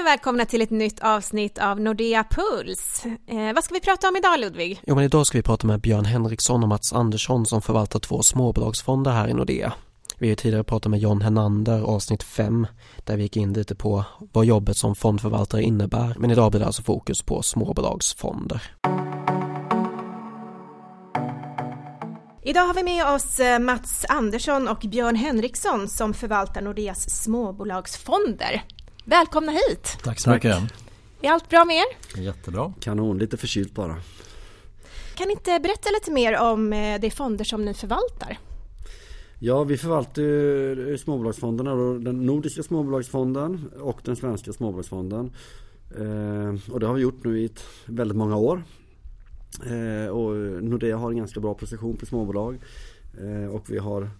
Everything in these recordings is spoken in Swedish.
Hej och välkomna till ett nytt avsnitt av Nordea Puls. Eh, vad ska vi prata om idag Ludvig? Jo men idag ska vi prata med Björn Henriksson och Mats Andersson som förvaltar två småbolagsfonder här i Nordea. Vi har tidigare pratat med John Hernander avsnitt 5 där vi gick in lite på vad jobbet som fondförvaltare innebär men idag blir det alltså fokus på småbolagsfonder. Idag har vi med oss eh, Mats Andersson och Björn Henriksson som förvaltar Nordeas småbolagsfonder. Välkomna hit! Tack så mycket! Är allt bra med er? Jättebra! Kanon, lite förkylt bara. Kan ni inte berätta lite mer om eh, de fonder som ni förvaltar? Ja, vi förvaltar småbolagsfonderna, den nordiska småbolagsfonden och den svenska småbolagsfonden. Eh, och det har vi gjort nu i väldigt många år. Eh, och Nordea har en ganska bra position på småbolag. Eh, och vi har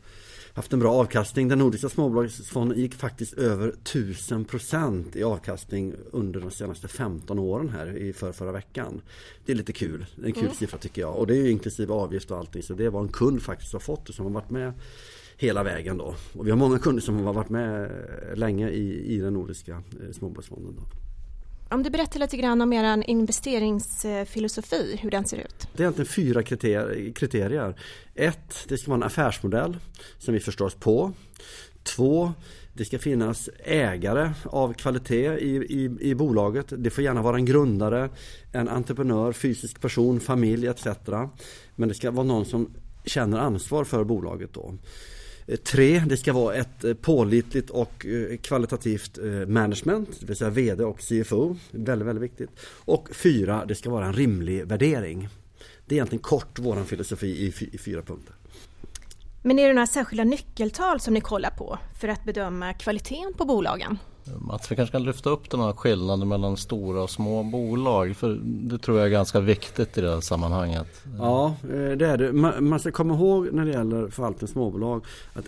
haft en bra avkastning. Den nordiska småbolagsfonden gick faktiskt över 1000% i avkastning under de senaste 15 åren här i för förra veckan. Det är lite kul. En kul mm. siffra tycker jag. Och det är ju inklusive avgift och allting. Så det är vad en kund faktiskt har fått och som har varit med hela vägen då. Och vi har många kunder som har varit med länge i, i den nordiska eh, småbolagsfonden. Då. Om du berättar lite grann om er investeringsfilosofi, hur den ser ut? Det är egentligen fyra kriterier. Ett, det ska vara en affärsmodell som vi förstår oss på. Två, det ska finnas ägare av kvalitet i, i, i bolaget. Det får gärna vara en grundare, en entreprenör, fysisk person, familj etc. Men det ska vara någon som känner ansvar för bolaget då. Eh, tre, det ska vara ett eh, pålitligt och eh, kvalitativt management, det vill säga VD och CFO. Väldigt, väldigt viktigt. Och fyra, det ska vara en rimlig värdering. Det är egentligen kort vår filosofi i fyra punkter. Men är det några särskilda nyckeltal som ni kollar på för att bedöma kvaliteten på bolagen? Mats, vi kanske kan lyfta upp den här skillnaden mellan stora och små bolag. För det tror jag är ganska viktigt i det här sammanhanget. Ja, eh, det är det. Man ska komma ihåg när det gäller förvaltning småbolag att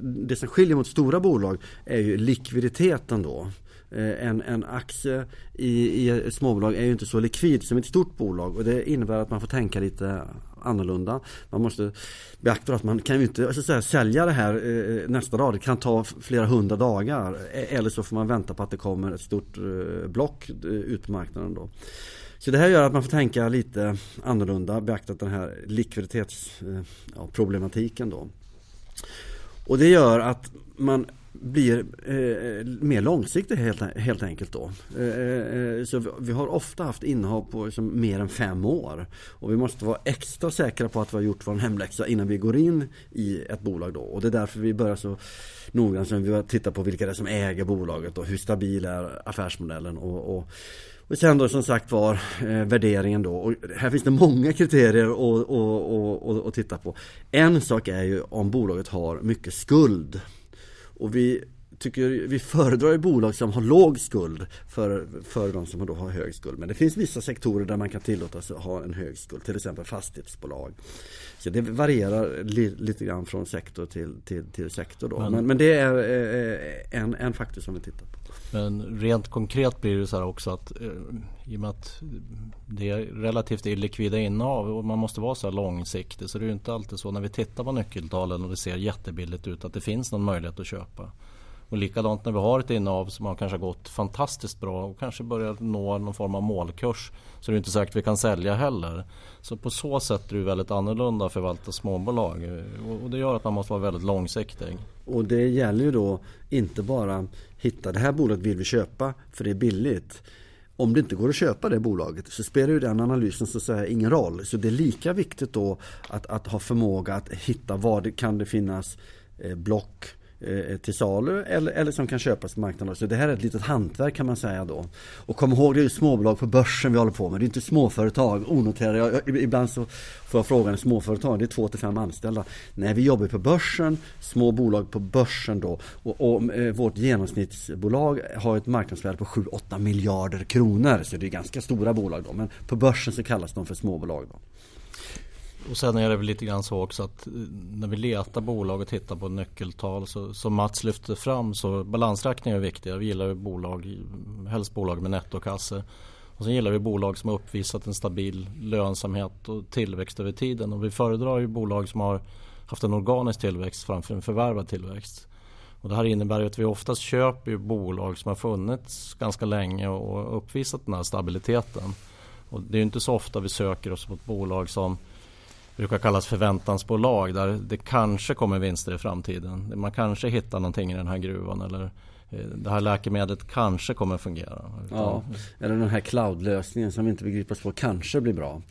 det som skiljer mot stora bolag är ju likviditeten då. Eh, en, en aktie i, i ett småbolag är ju inte så likvid som ett stort bolag och det innebär att man får tänka lite annorlunda. Man måste beakta att man kan ju inte alltså, säga, sälja det här eh, nästa dag. Det kan ta flera hundra dagar. Eh, eller så får man vänta på att det kommer ett stort block ut på marknaden då. Så det här gör att man får tänka lite annorlunda, beaktat den här likviditetsproblematiken ja, då. Och det gör att man blir eh, mer långsiktig helt, helt enkelt då. Eh, eh, så vi har ofta haft innehav på liksom, mer än fem år. Och vi måste vara extra säkra på att vi har gjort vår hemläxa innan vi går in i ett bolag då. Och det är därför vi börjar så noggrant som vi tittar på vilka det är som äger bolaget och hur stabil är affärsmodellen. och, och och sen då som sagt var eh, värderingen då. Och här finns det många kriterier att, att, att, att titta på. En sak är ju om bolaget har mycket skuld. Och vi tycker vi föredrar ju bolag som har låg skuld för, för de som då har hög skuld. Men det finns vissa sektorer där man kan tillåta sig att ha en hög skuld. Till exempel fastighetsbolag. Så det varierar li, lite grann från sektor till, till, till sektor. Då. Men, men, men det är eh, en, en faktor som vi tittar på. Men rent konkret blir det så här också att eh, i och med att det är relativt illikvida innehav och man måste vara så här långsiktig så det är ju inte alltid så när vi tittar på nyckeltalen och det ser jättebilligt ut att det finns någon möjlighet att köpa. Och likadant när vi har ett innehav som har kanske gått fantastiskt bra och kanske börjar nå någon form av målkurs. Så det är inte säkert att vi kan sälja heller. Så på så sätt är det väldigt annorlunda att förvalta småbolag. Och det gör att man måste vara väldigt långsiktig. Och det gäller ju då inte bara hitta det här bolaget vill vi köpa för det är billigt. Om det inte går att köpa det bolaget så spelar ju den analysen så att säga ingen roll. Så det är lika viktigt då att, att ha förmåga att hitta var det kan det finnas eh, block Eh, eh, till salu eller, eller som kan köpas på marknaden. Så det här är ett litet hantverk kan man säga då. Och kom ihåg det är småbolag på börsen vi håller på med. Det är inte småföretag, onoterade. Jag, ibland så får jag frågan, småföretag, det är två till fem anställda. Nej, vi jobbar på börsen, små bolag på börsen då. Och, och eh, vårt genomsnittsbolag har ett marknadsvärde på 7-8 miljarder kronor. Så det är ganska stora bolag då. Men på börsen så kallas de för småbolag då. Och sen är det väl lite grann så också att eh, när vi letar bolag och tittar på nyckeltal så som Mats lyfter fram så balansräkningar är viktiga. Vi gillar ju bolag, helst bolag med nettokassor. Och sen gillar vi bolag som har uppvisat en stabil lönsamhet och tillväxt över tiden. Och vi föredrar ju bolag som har haft en organisk tillväxt framför en förvärvad tillväxt. Och det här innebär ju att vi oftast köper bolag som har funnits ganska länge och uppvisat den här stabiliteten. Och det är inte så ofta vi söker oss mot bolag som brukar kallas förväntansbolag där det kanske kommer vinster i framtiden. Man kanske hittar någonting i den här gruvan eller eh, det här läkemedlet kanske kommer fungera. Ja, eller den här cloudlösningen som vi inte begriper oss på kanske blir bra.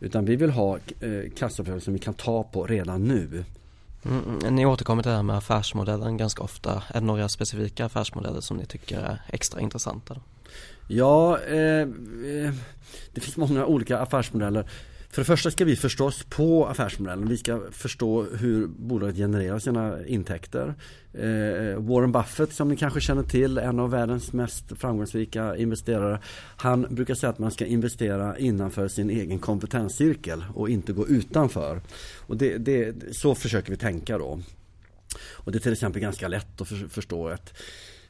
Utan vi vill ha eh, kassaflöden som vi kan ta på redan nu. Mm, mm, ni återkommer till det här med affärsmodellen ganska ofta. Är det några specifika affärsmodeller som ni tycker är extra intressanta? Då? Ja, eh, eh det finns många olika affärsmodeller. För det första ska vi förstå oss på affärsmodellen. Vi ska förstå hur bolaget genererar sina intäkter. Eh, Warren Buffett som ni kanske känner till, en av världens mest framgångsrika investerare. Han brukar säga att man ska investera innanför sin egen kompetenscirkel och inte gå utanför. Och det, det, så försöker vi tänka då. Och det är till exempel ganska lätt att förstå att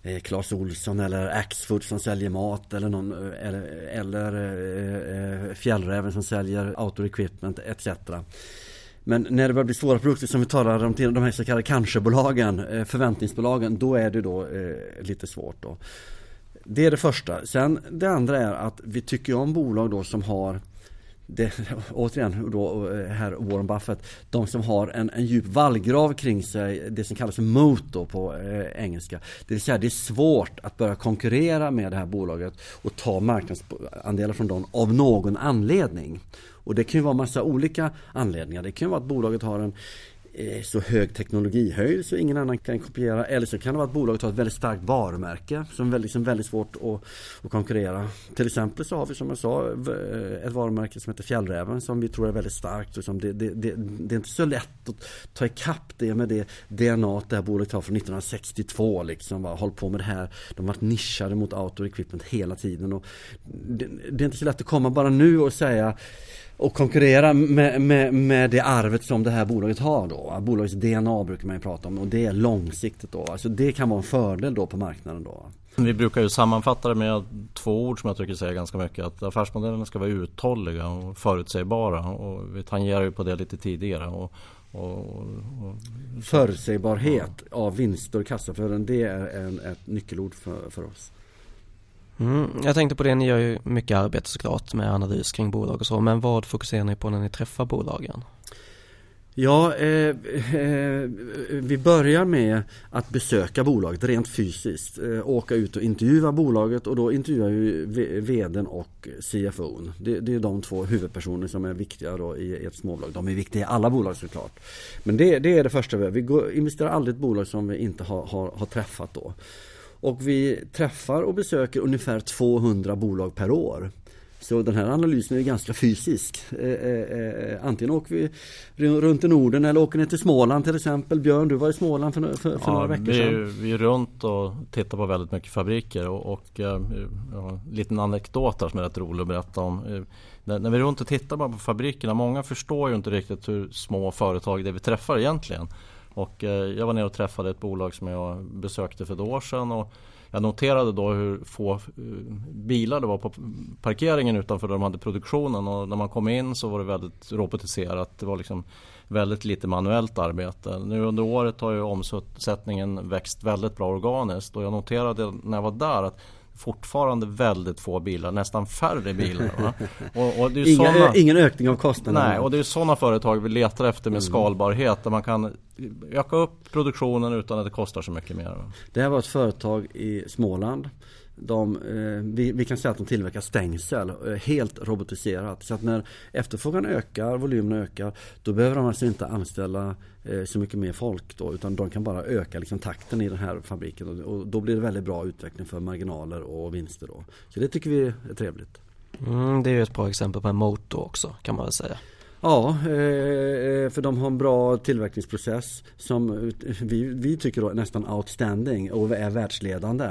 eh, Clas Olsson eller Axfood som säljer mat eller, någon, eh, eller, eller eh, eh, Fjällräven som säljer outdoor equipment etc. Men när det börjar bli svåra produkter som vi talar om till de här så kallade kanske-bolagen, eh, förväntningsbolagen, då är det då eh, lite svårt då. Det är det första. Sen det andra är att vi tycker om bolag då som har det, återigen då här Warren Buffett, de som har en, en djup vallgrav kring sig, det som kallas för moat på eh, engelska. Det vill säga det är svårt att börja konkurrera med det här bolaget och ta marknadsandelar från dem av någon anledning. Och det kan ju vara massa olika anledningar. Det kan ju vara att bolaget har en Eh, så hög teknologihöjd så ingen annan kan kopiera. Eller så kan det vara att bolaget har ett väldigt starkt varumärke som är väldigt, liksom väldigt svårt att, att, konkurrera. Till exempel så har vi som jag sa eh, ett varumärke som heter Fjällräven som vi tror är väldigt starkt. Och som det, det, det, det är inte så lätt att ta ikapp det med det DNA det här bolaget har från 1962. Liksom, va, håll på med det här. De har varit nischade mot outdoor equipment hela tiden. Och det, det är inte så lätt att komma bara nu och säga och konkurrera med, med, med det arvet som det här bolaget har då. Bolagets DNA brukar man ju prata om och det är långsiktigt då. Alltså det kan vara en fördel då på marknaden då. Vi brukar ju sammanfatta det med två ord som jag tycker säger ganska mycket. Att affärsmodellerna ska vara uthålliga och förutsägbara. Och vi tangerar ju på det lite tidigare. Och, och, och, Förutsägbarhet ja. av vinster och kassaflöden det är en, ett nyckelord för, för oss. Mm, jag tänkte på det, ni gör ju mycket arbete såklart med analys kring bolag och så, men vad fokuserar ni på när ni träffar bolagen? Ja, eh, eh, vi börjar med att besöka bolaget rent fysiskt. Eh, åka ut och intervjua bolaget och då intervjuar vi VDn och CFOn. Det, det, är de två huvudpersoner som är viktiga då i ett småbolag. De är viktiga i alla bolag såklart. Men det, det är det första vi gör. Vi går, investerar aldrig i ett bolag som vi inte har, har, har träffat då. Och vi träffar och besöker ungefär 200 bolag per år. Så den här analysen är ganska fysisk. Eh, eh, eh, antingen åker vi runt i Norden eller åker ner till Småland till exempel. Björn, du var i Småland för, för, för ja, några veckor sedan. Vi, vi är runt och tittar på väldigt mycket fabriker och, och eh, ja, en liten anekdot här som är rätt rolig att berätta om. När, när vi är runt och tittar på fabrikerna, många förstår ju inte riktigt hur små företag det är vi träffar egentligen. Och eh, jag var nere och träffade ett bolag som jag besökte för ett år sedan. Och jag noterade då hur få eh, bilar det var på parkeringen utanför där de hade produktionen. Och när man kom in så var det väldigt robotiserat. Det var liksom väldigt lite manuellt arbete. Nu under året har ju omsättningen växt väldigt bra organiskt. Och jag noterade när jag var där att fortfarande väldigt få bilar, nästan färre bilar. Och, och Inga, såna, ingen ökning av kostnaderna. Nej, och det är sådana företag vi letar efter med mm. skalbarhet där man kan öka upp produktionen utan att det kostar så mycket mer. Det här var ett företag i Småland de, eh, vi, vi, kan säga att de tillverkar stängsel eh, helt robotiserat. Så att när efterfrågan ökar, volymen ökar, då behöver de alltså inte anställa eh, så mycket mer folk då, utan de kan bara öka liksom, takten i den här fabriken. Och, då blir det väldigt bra utveckling för marginaler och vinster då. Så det tycker vi är trevligt. Mm, det är ju ett bra exempel på en motor också kan man väl säga. Ja, eh, eh, för de har en bra tillverkningsprocess som vi, vi tycker är nästan outstanding och är världsledande.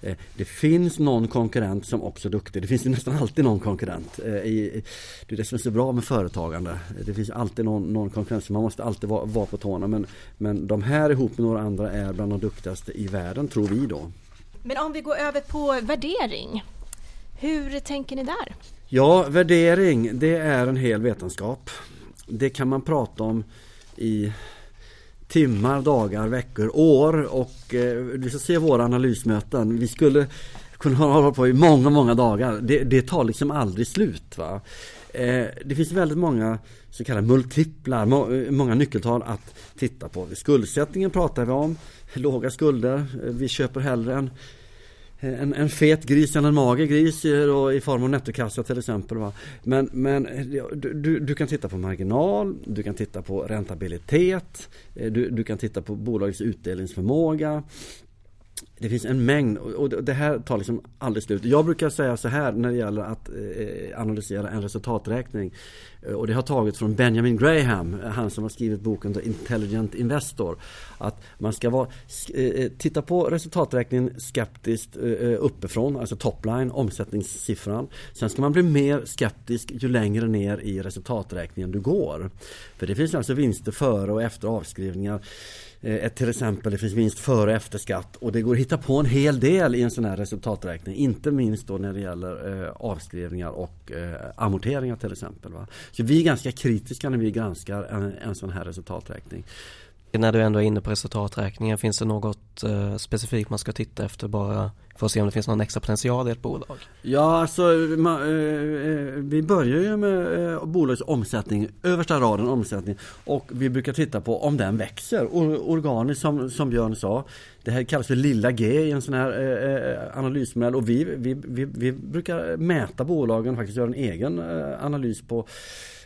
Eh, det finns någon konkurrent som också är duktig. Det finns nästan alltid någon konkurrent. Det är det som är så bra med företagande. Det finns alltid någon, någon konkurrent. Man måste alltid vara, vara på tårna. Men, men de här ihop med några andra är bland de duktigaste i världen, tror vi då. Men om vi går över på värdering. Hur tänker ni där? Ja, värdering det är en hel vetenskap. Det kan man prata om i timmar, dagar, veckor, år och eh, du ska se våra analysmöten. Vi skulle kunna hålla på i många, många dagar. Det, det tar liksom aldrig slut. Va? Eh, det finns väldigt många så kallade multiplar, må, eh, många nyckeltal att titta på. Skuldsättningen pratar vi om, låga skulder. Eh, vi köper hellre en Eh, en, en fet gris eller en mager gris då, i form av nettokassa till exempel. Va? Men, men eh, du, du kan titta på marginal, du kan titta på räntabilitet, eh, du, du kan titta på bolagets utdelningsförmåga. Det finns en mängd och det här tar liksom aldrig slut. Jag brukar säga så här när det gäller att eh, analysera en resultaträkning. Eh, och det har tagit från Benjamin Graham, eh, han som har skrivit boken The Intelligent Investor. Att man ska vara, titta på resultaträkningen skeptiskt uppifrån, alltså topline, omsättningssiffran. Sen ska man bli mer skeptisk ju längre ner i resultaträkningen du går. För det finns alltså vinster före och efter avskrivningar. Eh, ett till exempel det finns vinst före och efter skatt och det går att hitta på en hel del i en sån här resultaträkning. Inte minst då när det gäller eh, avskrivningar och eh, amorteringar till exempel. Va? Så vi är ganska kritiska när vi granskar en, en sån här resultaträkning. När du ändå är inne på resultaträkningen, finns det något eh, specifikt man ska titta efter bara för att se om det finns någon extra potential i ett bolag? Ja, alltså man, eh, eh, vi börjar ju med eh, bolagets omsättning, översta raden omsättning och vi brukar titta på om den växer or, organiskt som, som Björn sa. Det här kallas för lilla G i en sån här eh, eh analysmodell och vi, vi, vi, vi brukar mäta bolagen, och faktiskt göra en egen eh, analys på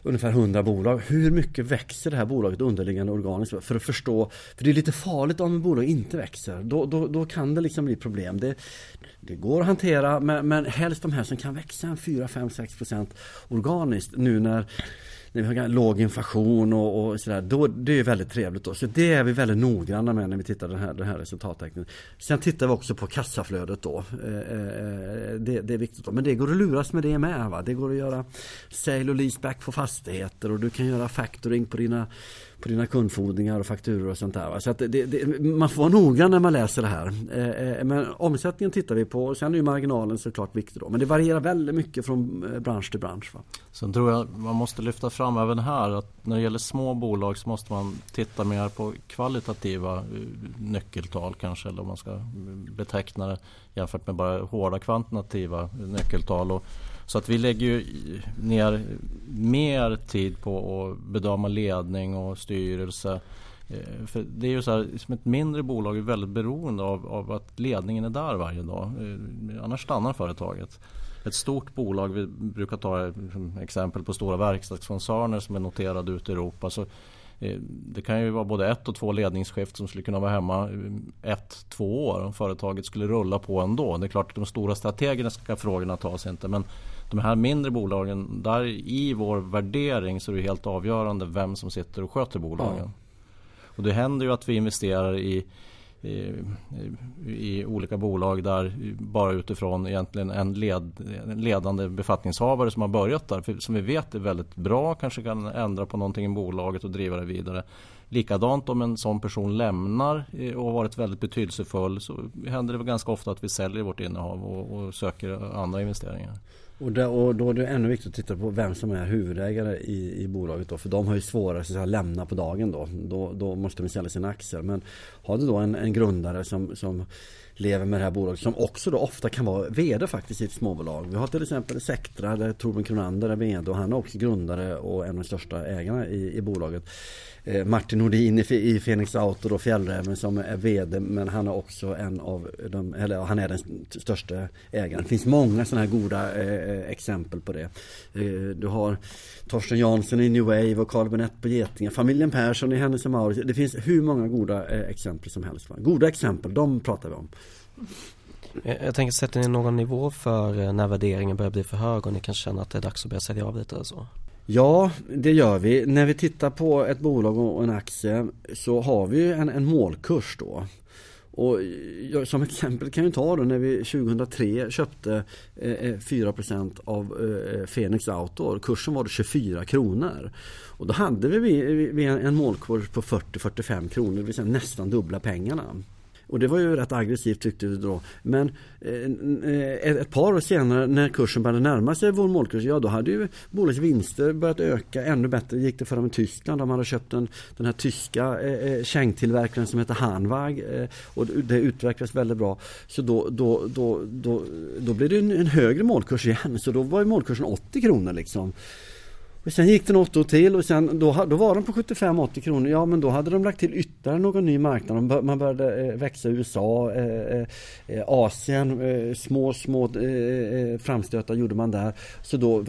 ungefär 100 bolag. Hur mycket växer det här bolaget underliggande organiskt? För att förstå, för det är lite farligt om ett bolag inte växer. Då, då, då kan det liksom bli problem. Det, det går att hantera men, men helst de här som kan växa 4, 5, 6 procent organiskt nu när när vi har låg inflation och, och sådär, då, det är väldigt trevligt då. Så det är vi väldigt noggranna med när vi tittar på den här, den här resultaträkningen. Sen tittar vi också på kassaflödet då. Eh, eh, det, det, är viktigt då. Men det går att luras med det med. Va? Det går att göra sale och leaseback på fastigheter och du kan göra factoring på dina på dina kundfordringar och fakturor och sånt där. Så att det, det, man får vara noggrann när man läser det här. Eh, eh, men omsättningen tittar vi på och sen är ju marginalen såklart viktig då. Men det varierar väldigt mycket från eh, bransch till bransch. Va? Sen tror jag man måste lyfta fram även här att när det gäller små bolag så måste man titta mer på kvalitativa nyckeltal kanske eller om man ska mm, beteckna det jämfört med bara hårda kvantitativa nyckeltal. Och så att vi lägger ju ner mer tid på att bedöma ledning och styrelse. Eh, för det är ju så här, som ett mindre bolag är väldigt beroende av, av att ledningen är där varje dag. Eh, annars stannar företaget. Ett stort bolag, vi brukar ta exempel på stora verkstadskoncerner som är noterade ute i Europa. Så eh, det kan ju vara både ett och två ledningsskift som skulle kunna vara hemma ett, två år om företaget skulle rulla på ändå. Det är klart att de stora strategiska frågorna tas inte men de här mindre bolagen, där i vår värdering så är det helt avgörande vem som sitter och sköter bolagen. Ja. Och det händer ju att vi investerar i i, i, olika bolag där bara utifrån egentligen en, led, en ledande befattningshavare som har börjat där. För, som vi vet är väldigt bra, kanske kan ändra på någonting i bolaget och driva det vidare. Likadant om en sån person lämnar eh, och har varit väldigt betydelsefull så händer det ganska ofta att vi säljer vårt innehav och, och söker andra investeringar. Och, där, och då är det ännu viktigt att titta på vem som är huvudägare i, i bolaget då. För de har ju svårare att lämna på dagen då. Då, då måste de sälja sina aktier. Men har du då en, en grundare som, som lever med det här bolaget som också då ofta kan vara VD faktiskt i ett småbolag. Vi har till exempel Sectra där Torbjörn Kronander är VD och han är också grundare och en av de största ägarna i, i bolaget. Eh, Martin Nordin i, i Phoenix Auto och Fjällräven som är VD men han är också en av de, eller han är den största ägaren. Det finns många sådana här goda eh, eh, exempel på det. Eh, du har Torsten Jansson i New Wave och Carl Benett på Getinge. Familjen Persson i Hennes och Mauritz. Det finns hur många goda eh, exempel som helst. Va? Goda exempel, de pratar vi om. Jag tänker, sätter ni någon nivå för eh, när värderingen börjar bli för hög och ni kan känna att det är dags att börja sälja av lite eller så? Ja, det gör vi. När vi tittar på ett bolag och en aktie så har vi en, en målkurs då. Och som exempel kan jag ta då när vi 2003 köpte eh, eh, 4% av Fenix Phoenix Outdoor. Kursen var 24 kronor. Och då hade vi en målkurs på 40-45 kronor, det vill säga nästan dubbla pengarna. Och det var ju rätt aggressivt tyckte vi då. Men eh, eh, ett par år senare när kursen började närma sig vår målkurs, ja då hade ju bolagets vinster börjat öka ännu bättre. gick det för dem i Tyskland. De hade köpt en, den här tyska eh, eh kängtillverkaren som heter Hanwag och det utvecklades väldigt bra. Så då, då, då, då, då blev det en, en högre målkurs igen. Så då var ju målkursen 80 kronor liksom. Och sen gick det något år till och sen då, då var de på 75-80 kronor. Ja men då hade de lagt till ytterligare någon ny marknad. Man började eh, växa i USA, eh, eh, eh, Asien, eh, små små eh, framstötar gjorde man där. Så då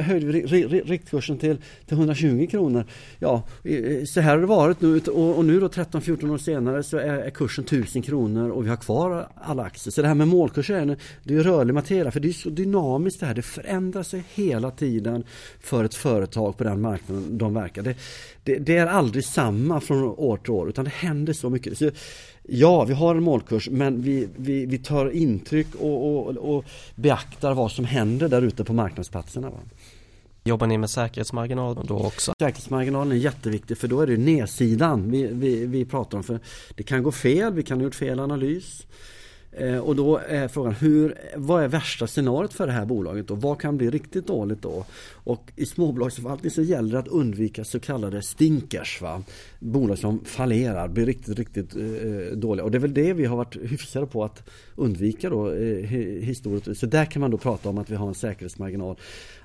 höjde vi riktkursen till, till 120 kronor. Ja, så här har det varit nu och, och nu då 13-14 år senare så är, är, kursen 1000 kronor och vi har kvar alla aktier. Så det här med målkurser är, det är rörlig materia för det är så dynamiskt det här. Det förändrar sig hela tiden för ett företag på den marknaden de verkar. Det, det, det, är aldrig samma från år till år utan det händer så mycket. Så, ja, vi har en målkurs men vi, vi, vi tar intryck och, och, och beaktar vad som händer där ute på marknadsplatserna. Va? Jobbar ni med säkerhetsmarginalen då också? Säkerhetsmarginalen är jätteviktig för då är det nedsidan vi, vi, vi pratar om. För Det kan gå fel, vi kan ha gjort fel analys. Eh, och då är frågan, hur, vad är värsta scenariot för det här bolaget och vad kan bli riktigt dåligt då? Och i småbolagsförvaltning så gäller det att undvika så kallade stinkers. Va? Bolag som fallerar, blir riktigt, riktigt eh, dåliga. Och det är väl det vi har varit hyfsade på att undvika då eh, historiskt. Så där kan man då prata om att vi har en säkerhetsmarginal.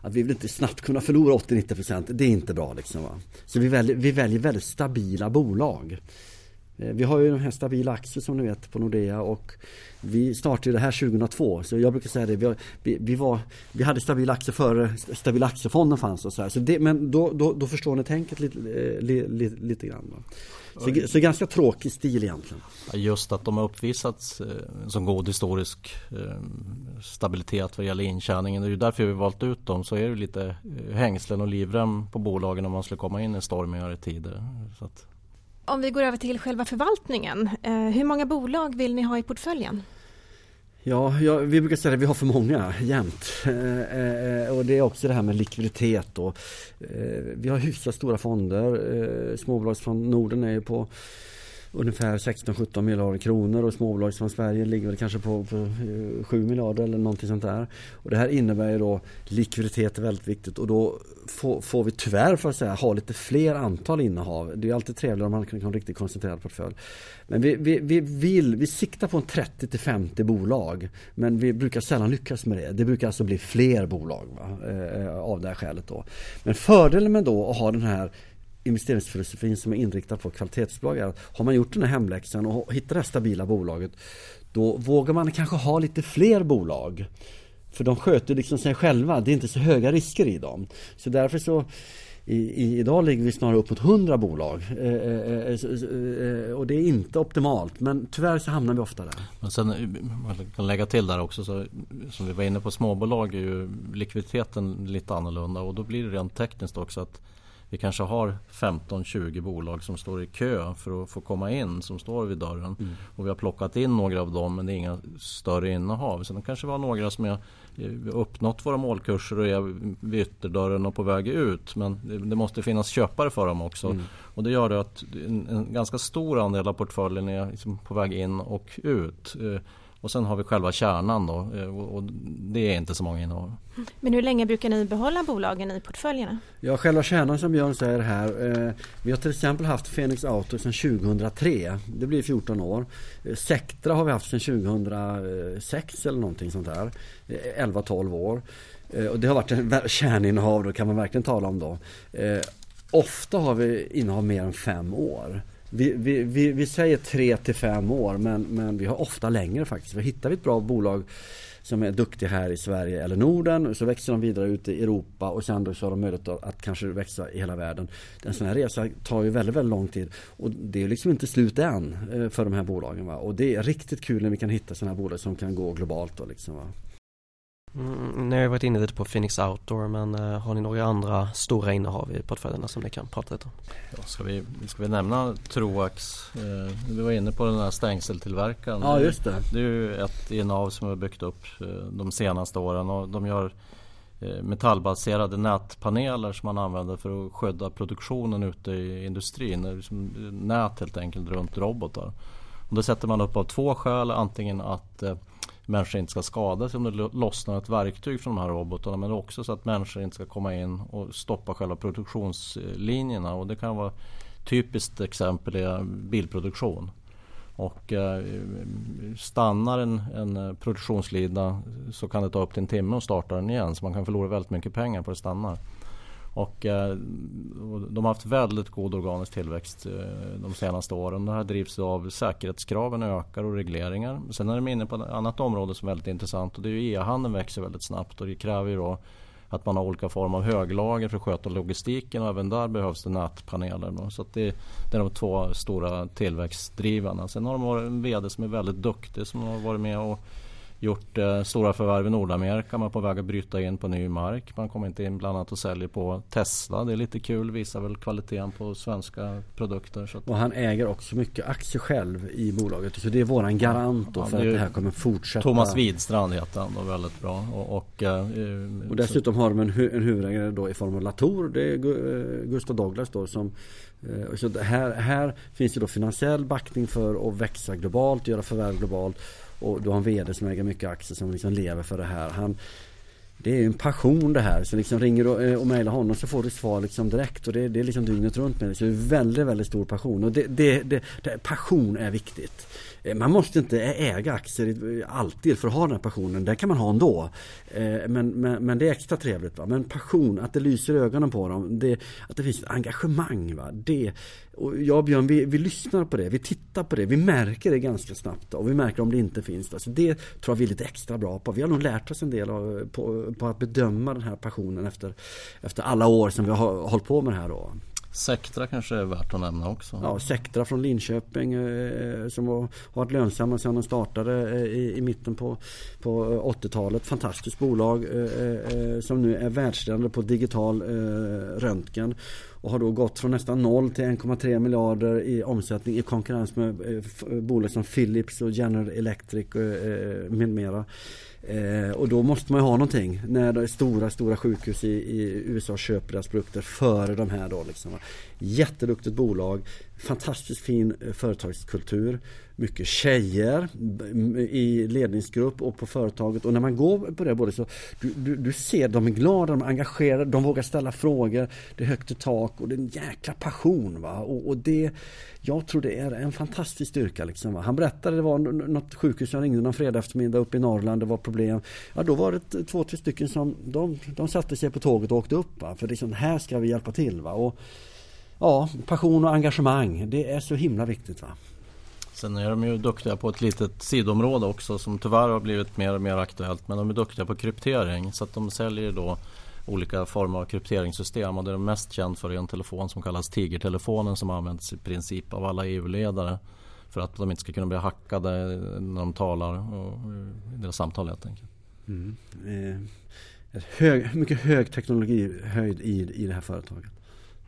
Att vi vill inte snabbt kunna förlora 80-90 procent. det är inte bra liksom. Va? Så vi väljer, vi väljer väldigt stabila bolag. Eh, vi har ju de här stabila aktier som ni vet på Nordea och vi startade det här 2002 så jag brukar säga det. Vi, vi, vi, var, vi hade stabila aktier före stabila aktiefonden fanns och så här. Så det, men då, då, då förstår ni tänket lite, eh, li, li, lite grann. Då. Så, så, ganska tråkig stil egentligen. Just att de har uppvisat eh, som god historisk stabilitet vad gäller intjäningen. Det är ju därför vi valt ut dem. Så är det lite hängslen och livrem på bolagen om man skulle komma in i stormigare tider. Så att om vi går över till själva förvaltningen. Eh, hur många bolag vill ni ha i portföljen? Ja, ja, vi brukar säga att vi har för många jämt. Eh, eh, och det är också det här med likviditet. Och, eh, vi har hyfsat stora fonder. Eh, småbolagsfond Norden är ju på ungefär 16-17 miljarder kronor och småbolag som Sverige ligger väl kanske på, på eh, 7 miljarder eller någonting sånt där. Och det här innebär ju då likviditet är väldigt viktigt och då får, får vi tyvärr för att säga ha lite fler antal innehav. Det är alltid trevligare om man kan ha en riktigt koncentrerad portfölj. Men vi, vi, vi vill, vi siktar på en 30 till 50 bolag men vi brukar sällan lyckas med det. Det brukar alltså bli fler bolag va? Eh, av det här skälet då. Men fördelen med då att ha den här investeringsfilosofin som är inriktad på kvalitetsbolag är att har man gjort den här hemläxan och hittat det här stabila bolaget då vågar man kanske ha lite fler bolag. För de sköter liksom sig själva, det är inte så höga risker i dem. Så därför så i, i, idag ligger vi snarare upp mot 100 bolag eh, eh, eh, och det är inte optimalt men tyvärr så hamnar vi ofta där. Men sen man kan lägga till där också så, som vi var inne på småbolag är ju likviditeten lite annorlunda och då blir det rent tekniskt också att vi kanske har 15-20 bolag som står i kö för att få komma in som står vid dörren. Mm. Och vi har plockat in några av dem men det är inga större innehav. Sen kanske vi har några som har uppnått våra målkurser och är vid ytterdörren och på väg ut. Men det, måste finnas köpare för dem också. Mm. Och det gör det att en, en, ganska stor andel av portföljen är liksom på väg in och ut. Eh, och sen har vi själva kärnan då eh, och det är inte så många innehav. Men hur länge brukar ni behålla bolagen i portföljerna? Ja, själva kärnan som Björn säger här. Eh, vi har till exempel haft Phoenix Auto sedan 2003. Det blir 14 år. Eh, Sectra har vi haft sedan 2006 eller någonting sånt där. 11-12 år. Och det har varit en kärninnehav, då kan man verkligen tala om då. Ofta har vi innehav mer än fem år. Vi, vi, vi, vi säger tre till fem år men, men vi har ofta längre faktiskt. För hittar vi ett bra bolag som är duktig här i Sverige eller Norden så växer de vidare ut i Europa och sen då så har de möjlighet att kanske växa i hela världen. En sån här resa tar ju väldigt, väldigt lång tid och det är liksom inte slut än eh, för de här bolagen. Va? Och det är riktigt kul när vi kan hitta sådana här bolag som kan gå globalt. Då, liksom, va? Mm, ni har varit inne lite på Phoenix Outdoor men uh, har ni några andra stora innehav i portföljerna som ni kan prata lite om? Ja, ska, vi, ska vi nämna Troax? Eh, vi var inne på den här stängseltillverkaren. Ja just det. Det är ju ett innehav som vi har byggt upp eh, de senaste åren och de gör eh, metallbaserade nätpaneler som man använder för att skydda produktionen ute i industrin. Liksom nät helt enkelt runt robotar. Och det sätter man upp av två skäl. Antingen att eh, människor inte ska skadas om det lossnar ett verktyg från de här robotarna. Men också så att människor inte ska komma in och stoppa själva produktionslinjerna. Och det kan vara typiskt exempel är bilproduktion. Och eh, stannar en, en produktionslina så kan det ta upp till en timme att starta den igen. Så man kan förlora väldigt mycket pengar på att det stannar. Eh, och, de har haft väldigt god organisk tillväxt eh, de senaste åren. Det här drivs av säkerhetskraven ökar och regleringar. Sen är de inne på ett annat område som är väldigt intressant och det är ju e-handeln växer väldigt snabbt och det kräver ju då att man har olika former av höglager för att sköta logistiken och även där behövs det nätpaneler. Då. Så det, det, är de två stora tillväxtdrivarna. Sen har de en VD som är väldigt duktig som har varit med och gjort eh, stora förvärv i Nordamerika. Man är på väg att bryta in på ny mark. Man kommer inte in bland annat och säljer på Tesla. Det är lite kul. Visar väl kvaliteten på svenska produkter. Att... Och han äger också mycket aktier själv i bolaget. Så det är våran garant ja, för att det här kommer fortsätta. Thomas Widstrand heter han då. Väldigt bra. Och, och, eh, och dessutom så... har de en, hu en huvudägare då i form av Latour. Det är eh, Gustav Douglas då som eh, så här, här finns det då finansiell backning för att växa globalt, göra förvärv globalt. Och du har en VD som äger mycket aktier som liksom lever för det här. Han, det är ju en passion det här. Så liksom ringer du och, och mejlar honom så får du svar liksom direkt. Och det, det är liksom dygnet runt med det. Så det är väldigt, väldigt stor passion. Och det, det, det, det passion är viktigt. Eh, man måste inte äga aktier alltid för att ha den här passionen. Det kan man ha ändå. Eh, men, men, men det är extra trevligt. Va? Men passion, att det lyser i ögonen på dem. Det, att det finns ett engagemang. Va? Det, och jag och Björn, vi, vi lyssnar på det. Vi tittar på det. Vi märker det ganska snabbt. Och vi märker om det inte finns. Då. Så det tror jag vi är lite extra bra på. Vi har nog lärt oss en del av, på, på att bedöma den här passionen efter, efter alla år som vi har hållit på med det här. Då. Sectra kanske är värt att nämna också. Ja, Sectra från Linköping eh, som har varit lönsamma sedan de startade eh, i, i, mitten på, på eh, 80-talet. Fantastiskt bolag eh, eh, eh, som nu är världsledande på digital röntgen och har då gått från nästan noll till 1,3 miljarder i omsättning i konkurrens med eh, eh, bolag som Philips och General Electric eh, med mera. Eh, och då måste man ju ha någonting när det stora, stora sjukhus i, i USA köper deras produkter före de här då. Liksom. Jätteduktigt bolag, fantastiskt fin eh, företagskultur, mycket tjejer i ledningsgrupp och på företaget. Och när man går på det bordet så du, du, du ser de är glada, de är engagerade, de vågar ställa frågor. Det är högt i tak och det är en jäkla passion. Va? Och, och det, jag tror det är en fantastisk styrka. Liksom, va? Han berättade, det var något sjukhus, jag ringde någon fredag eftermiddag uppe i Norrland, det var problem. Ja, då var det två, tre stycken som de, de satte sig på tåget och åkte upp. Va? För liksom, här ska vi hjälpa till. Va? Och, ja, passion och engagemang, det är så himla viktigt. Va? Sen är de ju duktiga på ett litet sidområde också som tyvärr har blivit mer och mer aktuellt. Men de är duktiga på kryptering så att de säljer då olika former av krypteringssystem och det är de mest känt för är en telefon som kallas Tigertelefonen som används i princip av alla EU-ledare för att de inte ska kunna bli hackade när de talar och i deras samtal helt enkelt. Mm. Eh, hög, mycket hög teknologihöjd i, i det här företaget.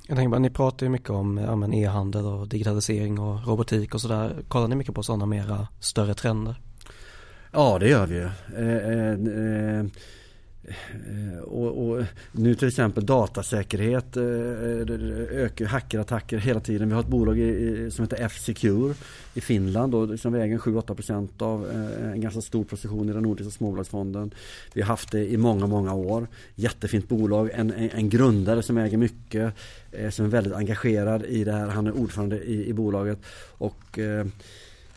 Jag tänker bara, ni pratar ju mycket om ja, e-handel och digitalisering och robotik och sådär. Kollar ni mycket på sådana mera större trender? Ja, det gör vi ju. Eh, eh, eh Eh, Eh, och, och, nu till exempel datasäkerhet, eh, ökar hackerattacker hela tiden. Vi har ett bolag i, som heter F-Secure i Finland och som liksom väger 7-8% av eh, en ganska stor position i den nordiska småbolagsfonden. Vi har haft det i många, många år. Jättefint bolag, en, en, en grundare som äger mycket, som är väldigt engagerad i det här. Han är ordförande i, i bolaget. Och Eh,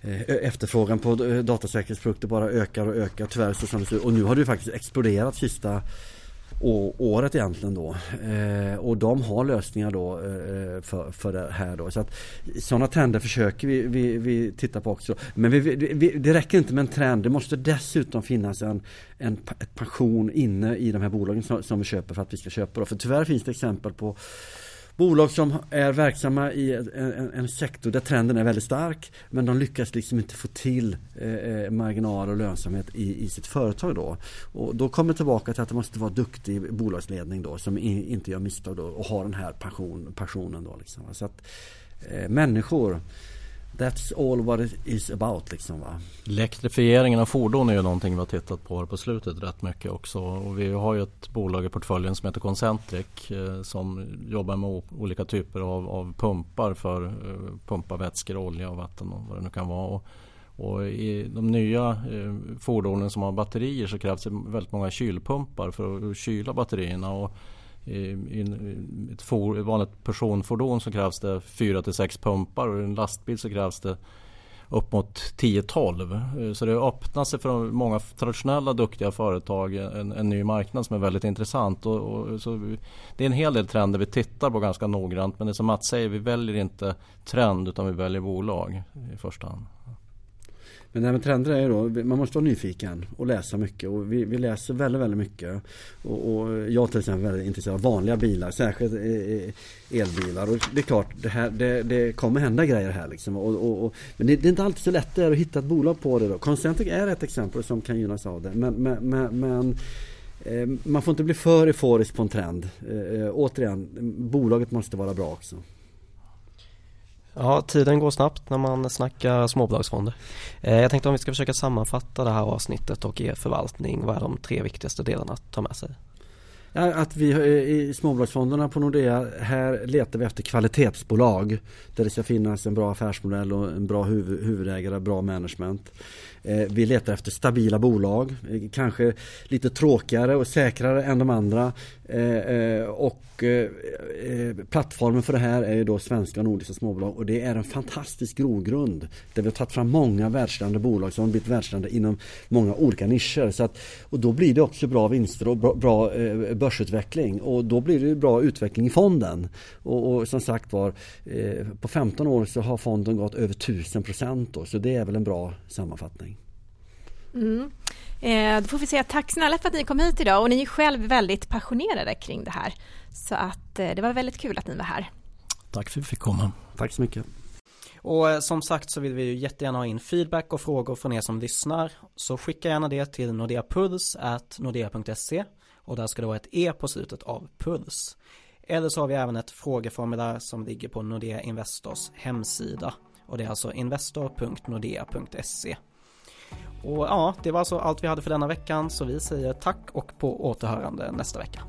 Eh, efterfrågan på eh, datasäkerhetsprodukter bara ökar och ökar tyvärr så som det ser Och nu har det faktiskt exploderat sista året egentligen då. Eh, och de har lösningar då för, för det här då. Så att sådana trender försöker vi, vi, vi titta på också. Men vi, vi, det räcker inte med en trend. Det måste dessutom finnas en, en ett passion inne i de här bolagen som, som vi köper för att vi ska köpa. Då. För tyvärr finns det exempel på Bolag som är verksamma i en, en, sektor där trenden är väldigt stark men de lyckas liksom inte få till eh, eh marginal och lönsamhet i, i sitt företag då. Och då kommer tillbaka till att det måste vara duktig bolagsledning då som i, inte gör misstag då och har den här passion, passionen då. Liksom. Så att, eh, människor That's all what it is about liksom va. Elektrifieringen av fordon är ju någonting vi har tittat på på slutet rätt mycket också. Och vi har ju ett bolag i portföljen som heter Concentric eh, som jobbar med olika typer av, av pumpar för eh, pumpa vätskor, olja och vatten och vad det nu kan vara. Och, och i de nya eh, fordonen som har batterier så krävs det väldigt många kylpumpar för att kyla batterierna. Och i, ett, for, ett vanligt personfordon så krävs det 4 till 6 pumpar och i en lastbil så krävs det upp mot 10-12. Eh, så det öppnar sig för många traditionella duktiga företag en, en ny marknad som är väldigt intressant. Och, och, så det är en hel del trender vi tittar på ganska noggrant men det som Mats säger, vi väljer inte trend utan vi väljer bolag i första hand. Men det här med trender är ju då, man måste vara nyfiken och läsa mycket och vi, vi läser väldigt, väldigt mycket. Och, och jag till exempel är väldigt intresserad av vanliga bilar, särskilt elbilar. Och det är klart, det, här, det, det kommer hända grejer här liksom. Och, och, och men det, det, är inte alltid så lätt att hitta ett bolag på det då. Concentric är ett exempel som kan gynnas av det. Men, men, men, men eh, man får inte bli för euforisk på en trend. Eh, eh, återigen, bolaget måste vara bra också. Ja, tiden går snabbt när man snackar småbolagsfonder. Eh, jag tänkte om vi ska försöka sammanfatta det här avsnittet och er förvaltning. Vad är de tre viktigaste delarna att ta med sig? Att vi eh, i småbolagsfonderna på Nordea, här letar vi efter kvalitetsbolag där det ska finnas en bra affärsmodell och en bra huvudägare, bra management. Eh, vi letar efter stabila bolag, eh, kanske lite tråkigare och säkrare än de andra. Eh, och plattformen för det här är ju då svenska och nordiska småbolag och det är en fantastisk grogrund. Där vi har tagit fram många världsledande bolag som har blivit världsledande inom många olika nischer. Så att, och då blir det också bra vinster och bra, bra börsutveckling och då blir det bra utveckling i fonden. Och, och som sagt var, på 15 år så har fonden gått över 1000 procent så det är väl en bra sammanfattning. Mm. Eh, då får vi säga tack snälla för att ni kom hit idag och ni är själv väldigt passionerade kring det här. Så att eh, det var väldigt kul att ni var här. Tack för att vi fick komma. Tack så mycket. Och eh, som sagt så vill vi ju jättegärna ha in feedback och frågor från er som lyssnar. Så skicka gärna det till nordeapuls.nordea.se och där ska det vara ett E på slutet av puls. Eller så har vi även ett frågeformulär som ligger på Nordea Investors hemsida och det är alltså investor.nordea.se. Och ja, det var alltså allt vi hade för denna veckan så vi säger tack och på återhörande nästa vecka.